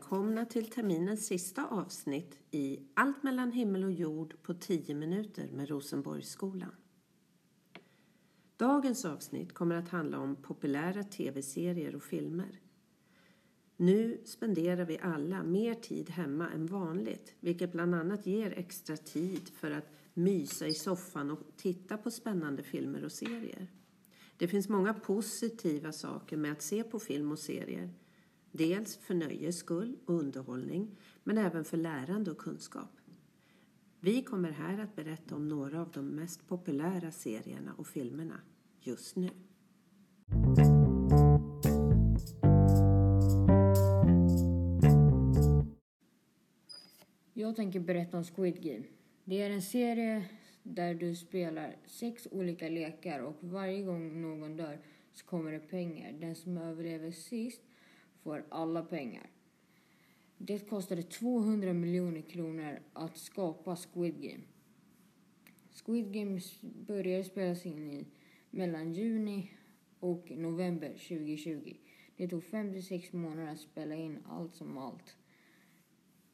välkomna till terminens sista avsnitt i Allt mellan himmel och jord på 10 minuter med Rosenborgsskolan. Dagens avsnitt kommer att handla om populära tv-serier och filmer. Nu spenderar vi alla mer tid hemma än vanligt, vilket bland annat ger extra tid för att mysa i soffan och titta på spännande filmer och serier. Det finns många positiva saker med att se på film och serier. Dels för nöjes skull och underhållning, men även för lärande och kunskap. Vi kommer här att berätta om några av de mest populära serierna och filmerna just nu. Jag tänker berätta om Squid Game. Det är en serie där du spelar sex olika lekar och varje gång någon dör så kommer det pengar. Den som överlever sist får alla pengar. Det kostade 200 miljoner kronor att skapa Squid Game. Squid Game började spelas in i mellan juni och november 2020. Det tog 56 månader att spela in allt som allt.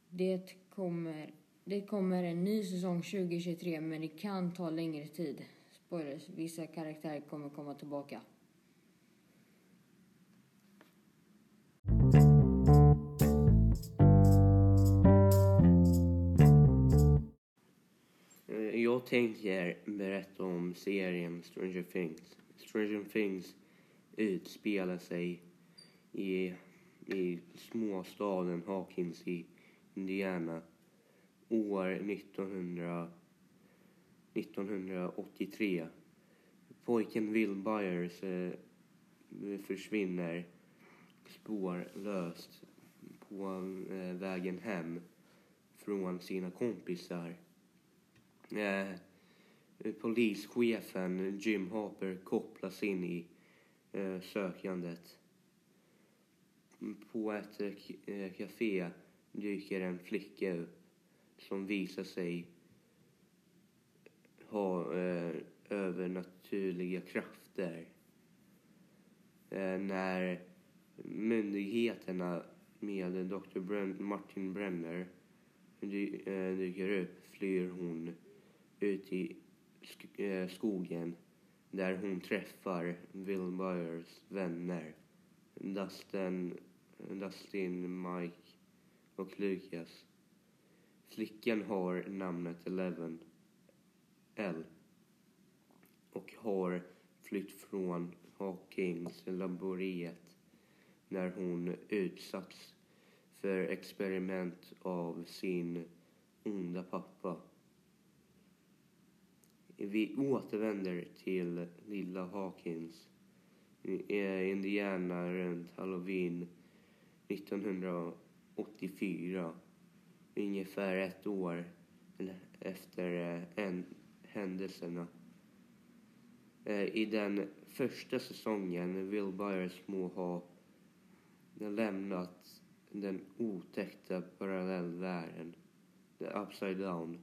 Det kommer, det kommer en ny säsong 2023 men det kan ta längre tid. Spoilers, vissa karaktärer kommer komma tillbaka. Jag tänker berätta om serien Stranger Things. Stranger Things utspelar sig i, i småstaden Hawkins i Indiana år 1900, 1983. Pojken Will Byers eh, försvinner spårlöst på eh, vägen hem från sina kompisar. Eh, polischefen Jim Harper kopplas in i eh, sökandet. På ett eh, eh, café dyker en flicka upp som visar sig ha eh, övernaturliga krafter. Eh, när myndigheterna med Dr. Bren- Martin Brenner dy- eh, dyker upp flyr hon ut i sk- eh, skogen där hon träffar Will Byers vänner Dustin, Dustin, Mike och Lucas. Flickan har namnet Eleven L och har flytt från Hawkins laboratoriet när hon utsatts för experiment av sin onda pappa. Vi återvänder till lilla Hawkins i Indiana runt halloween 1984. Ungefär ett år efter eh, en, händelserna. Eh, I den första säsongen vill Byers må ha lämnat den otäckta parallellvärlden, the upside down,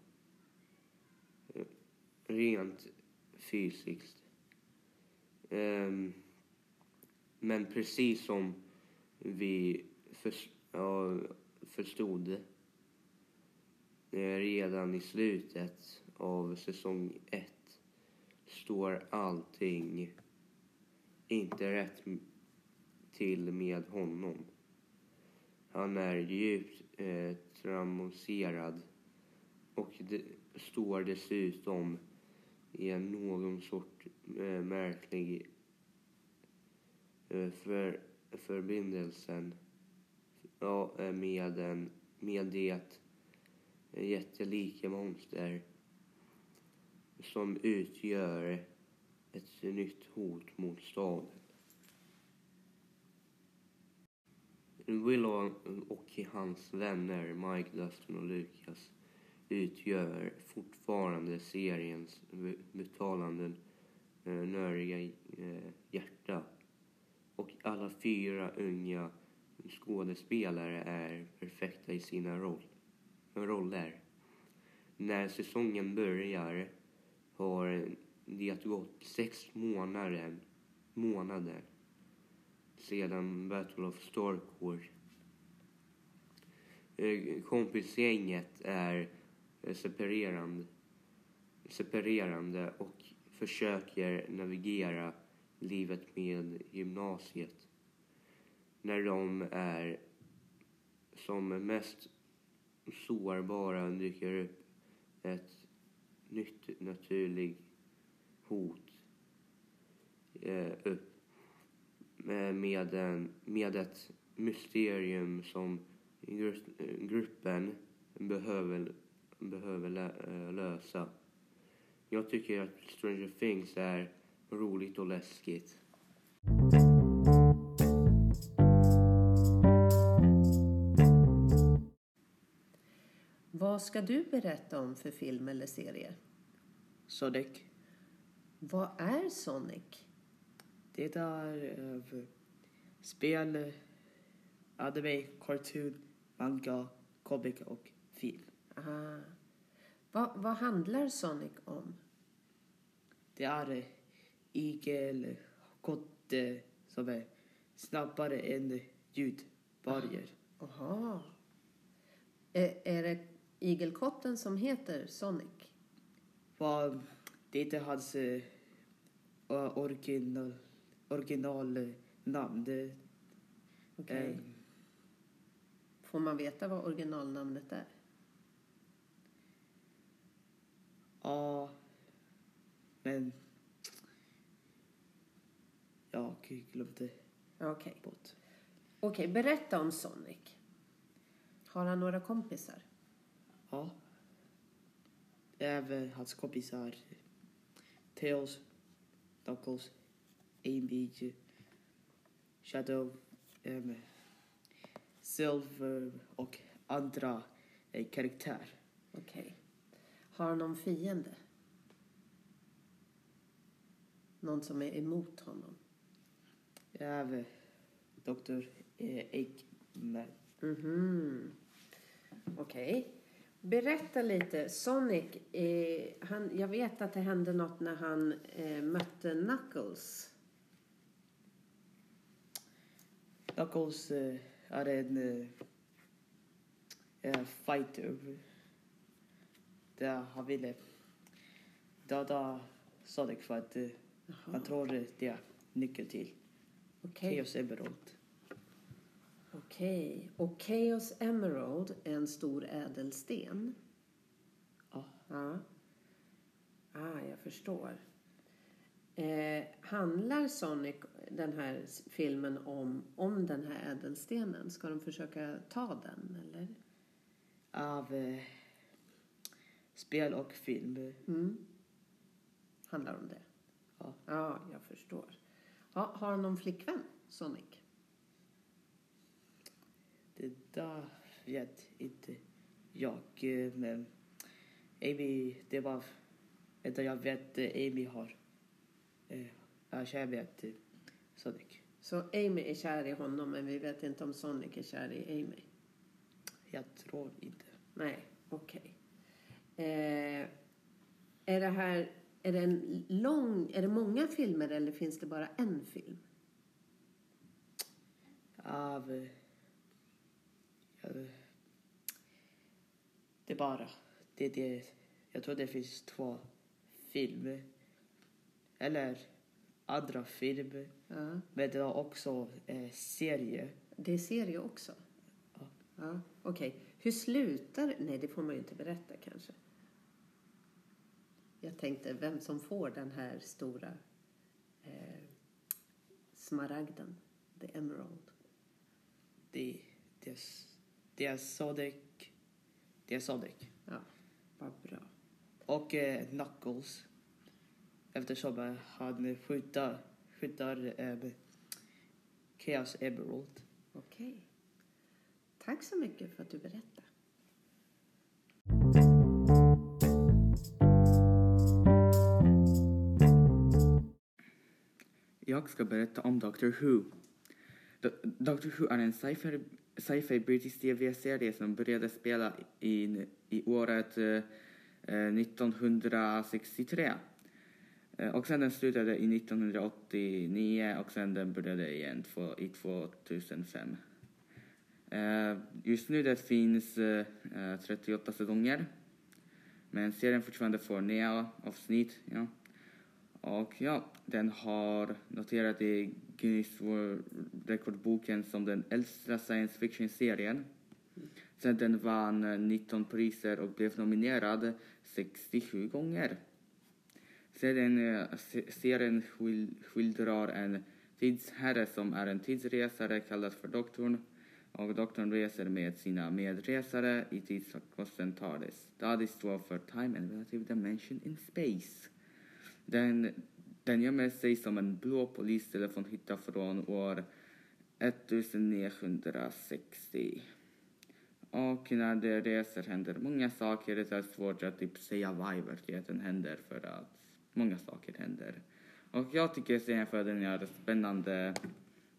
rent fysiskt. Um, men precis som vi förs- ja, förstod eh, redan i slutet av säsong ett står allting inte rätt till med honom. Han är djupt eh, traumatiserad och det står dessutom i någon sort eh, märklig eh, för, förbindelsen ja, eh, med, en, med det eh, jättelika monster som utgör ett nytt hot mot staden. Will och hans vänner Mike, Dustin och Lucas utgör fortfarande seriens betalande eh, nöriga eh, hjärta. Och alla fyra unga skådespelare är perfekta i sina roll, roller. När säsongen börjar har det gått sex månader, månader sedan Battle of Starcourt eh, kompisgänget är Eh, separerande, separerande och försöker navigera livet med gymnasiet. När de är som mest sårbara dyker upp ett nytt naturligt hot eh, upp med, en, eh, med ett mysterium som gru- eh, gruppen behöver, behöver lö- eh, lösa. Jag tycker att Stranger Things är roligt och läskigt. Vad ska du berätta om för film eller serie? Sonic. Vad är Sonic? Det är uh, spel, anime, cartoon, manga, comic och film. Ah. Vad, vad handlar Sonic om? Det är igel, kotte som är snabbare än ljudvargar. Aha. Är, är det igelkotten som heter Sonic? Vad det är inte hans uh, original, originalnamn. Det, Okej. eh, Får man veta vad originalnamnet är? Ja, men jag glömde Okej. bort. Okej, berätta om Sonic. Har han några kompisar? Ja. Även hans kompisar Tails, Knuckles, Amy, Shadow, um, Silver och andra eh, karaktärer. Okej. Har någon fiende? Någon som är emot honom? Även Dr. eh, Eggman. Mhm. Okej. Berätta lite. Sonic, eh, han, jag vet att det hände något när han eh, mötte Knuckles. Knuckles eh, är en eh, fighter. Där han ville döda Sonic för att han tror det är nyckeln till Okej. Chaos Emerald. Okej. Och Chaos Emerald är en stor ädelsten. Ja. Ja. Ah, jag förstår. Eh, handlar Sonic, den här filmen, om, om den här ädelstenen? Ska de försöka ta den, eller? Av eh, spel och film. Mm. Handlar om det? Ja. Ja, jag förstår. Ja, har han någon flickvän, Sonic? Det där vet inte jag. Men Amy, det var det jag vet Amy har. Jag känner med Sonic. Så Amy är kär i honom, men vi vet inte om Sonic är kär i Amy. Jag tror inte. Nej, okej. Eh, är det här... Är det en lång... Är det många filmer eller finns det bara en film? Av... eh, jag- det är bara... Det, det, jag tror det finns två filmer. Eller andra filmer. Ja. Men det är också eh, serier. Det är serie också? Ja. Ja, okej. Hur slutar... Nej, det får man ju inte berätta kanske. Jag tänkte vem som får den här stora eh, smaragden. The Emerald. Det, det, det är Sonic. Det är Sonic. Ja, vad bra. Och eh, Knuckles. Eftersom han skjuter, skjuter eh, Chaos Emerald. Okej. Tack så mycket för att du berättade. Jag ska berätta om Doctor Who. Do- Doctor Who är en sci-fi, sci brittisk tv-serie som började spela i, i året eh, 1963. Eh, och sen den slutade i 1989 och sen den började igen två, i 2005. Eh, just nu det finns eh, 38 säsonger. Men serien fortfarande får nya avsnitt. Ja. Och ja, den har noterat i Guinness World Record-boken som den äldsta science fiction-serien. Sen den vann eh, 19 priser och blev nominerad 67 gånger. Serien, eh, serien skildrar en tidsherre som är en tidsresare kallad för Doktorn och doktorn reser med sina medresare i tidsfarkosten TARDIS. TARDIS står för Time and Relative Dimension in Space. Den, den gömmer sig som en blå polistelefon hittad från år 1960. Och när de reser händer många saker. Det är svårt att typ säga vad i verkligheten händer för att många saker händer. Och jag tycker serien för den är spännande,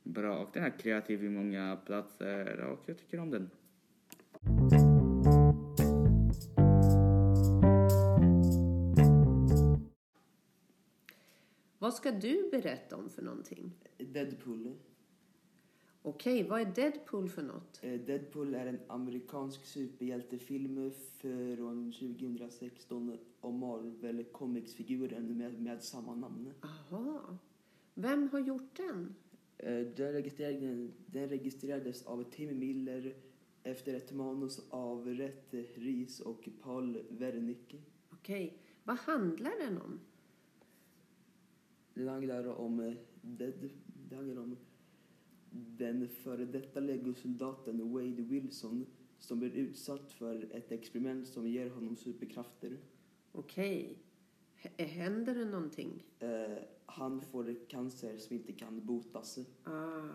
bra och den är kreativ i många platser och jag tycker om den. Vad ska du berätta om för någonting? Deadpool. Okej, vad är Deadpool för något? Eh, Deadpool är en amerikansk superhjältefilm från 2016 om Marvel Comics-figuren med, med samma namn. Aha. Vem har gjort den? Eh, Den registrerades, den registrerades av Tim Miller efter ett manus av Rhett Reese och Paul Wernick. Okej, vad handlar den om? Det handlar om, eh, Dead, det handlar om den före detta legosoldaten Wade Wilson som blir utsatt för ett experiment som ger honom superkrafter. Okej. H- händer det någonting? Eh, han får cancer som inte kan botas. Ah.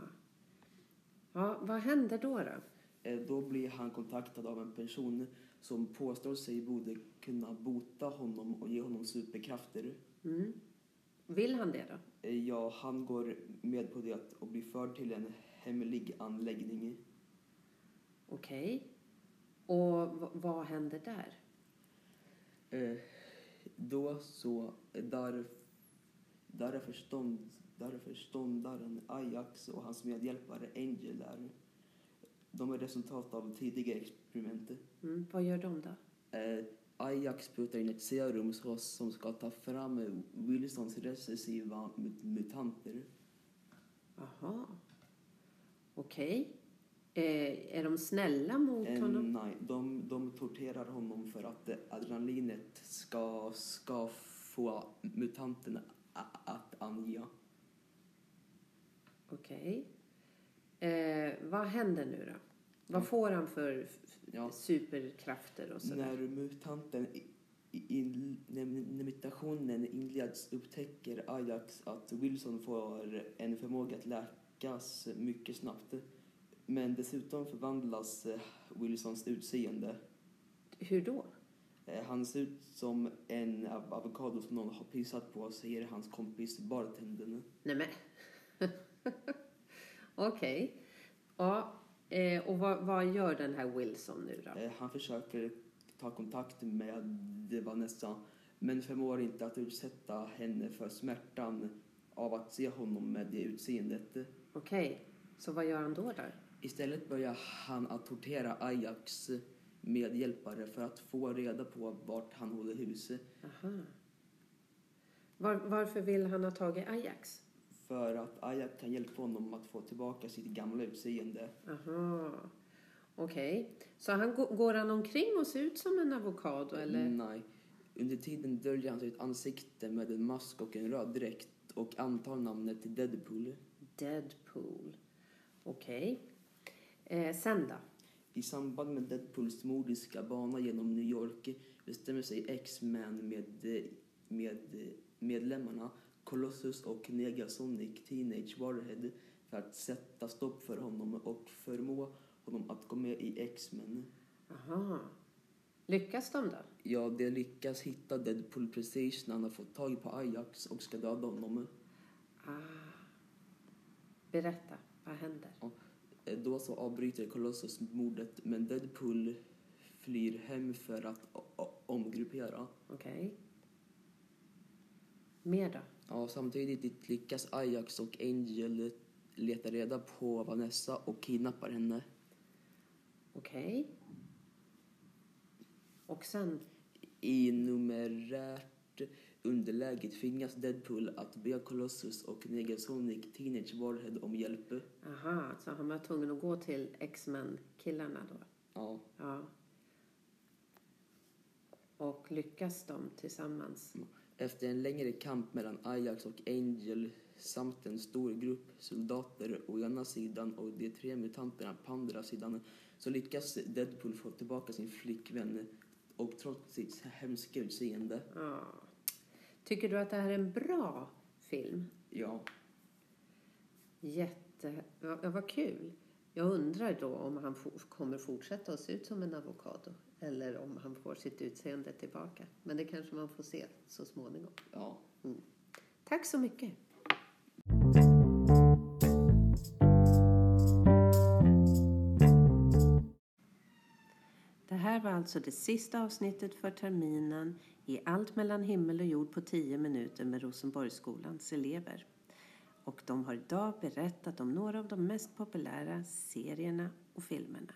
Ja, vad händer då? då? Eh, då blir han kontaktad av en person som påstår sig borde kunna bota honom och ge honom superkrafter. Mm. Vill han det då? Ja, han går med på det och blir förd till en hemlig anläggning. Okej. Och v- vad händer där? Eh, då så, där, där, är förstånd, där är förståndaren Ajax och hans medhjälpare Angel där. De är resultat av tidiga experiment. Mm. Vad gör de då? Eh, Ajax putar in ett serum som ska ta fram Wilsons recessiva mut- mutanter. Aha. Okej. Eh, är de snälla mot Eh, honom? nej, de, de torterar honom för att eh, adrenalinet ska, ska få mutanterna att ange. Okej. Eh, vad händer nu då? Vad får han för Ja. superkrafter och sådär? När mutanten in, när, mutationen inleds upptäcker Ajax att Wilson får en förmåga att läkas mycket snabbt. Men dessutom förvandlas eh, Wilsons utseende. Hur då? Eh, Han ser ut som en av- avokado som någon har pissat på, säger hans kompis bartendern. Nej men. Okej. Ja. Eh, och vad, vad gör den här Wilson nu då? Eh, Han försöker ta kontakt med Vanessa men förmår inte att utsätta henne för smärtan av att se honom med det utseendet. Okej. Så vad gör han då där? Istället börjar han att tortera Ajax medhjälpare för att få reda på vart han håller hus. Aha. Var, varför vill han ha tagit Ajax? För att Ajax kan hjälpa honom att få tillbaka sitt gamla utseende. Aha. Okej. Så han, gå- går han omkring och ser ut som en avokado eller? Nej. Under tiden döljer han sitt ansikte med en mask och en röd dräkt och antar namnet Deadpool. Deadpool. Okej. Eh, sen då? I samband med Deadpools mordiska bana genom New York bestämmer sig X-Men med, med medlemmarna Colossus och Negasonic Teenage Warhead för att sätta stopp för honom och förmå honom att gå med i X-Men. Aha. Lyckas de då? Ja, de lyckas hitta Deadpool precis när han har fått tag på Ajax och ska döda honom. Ah. Berätta, vad händer? Eh, Då så avbryter Colossus mordet men Deadpool flyr hem för att omgruppera. Okej. Mer då? Ja, samtidigt lyckas Ajax och Angel leta reda på Vanessa och kidnappar henne. Okej. Och sen... I numerärt underläge tvingas Deadpool att be Colossus och Negasonic Teenage Warhead om hjälp. Aha, så han var tvungen att gå till X-Men-killarna då? Ja. Ja. Och lyckas de tillsammans? Efter en längre kamp mellan Ajax och Angel samt en stor grupp soldater å ena sidan och de tre mutanterna på andra sidan så lyckas Deadpool få tillbaka sin flickvän och trots sitt hemska utseende. Ja. Tycker du att det här är en bra film? Ja, Jätte... Ja, vad kul. Jag undrar då om han kommer fortsätta att se ut som en avokado eller om han får sitt utseende tillbaka. Men det kanske man får se så småningom. ja. Tack så mycket. Det här var alltså det sista avsnittet för terminen i Allt mellan himmel och jord på 10 minuter med Rosenborgsskolans elever. Och de har idag berättat om några av de mest populära serierna och filmerna.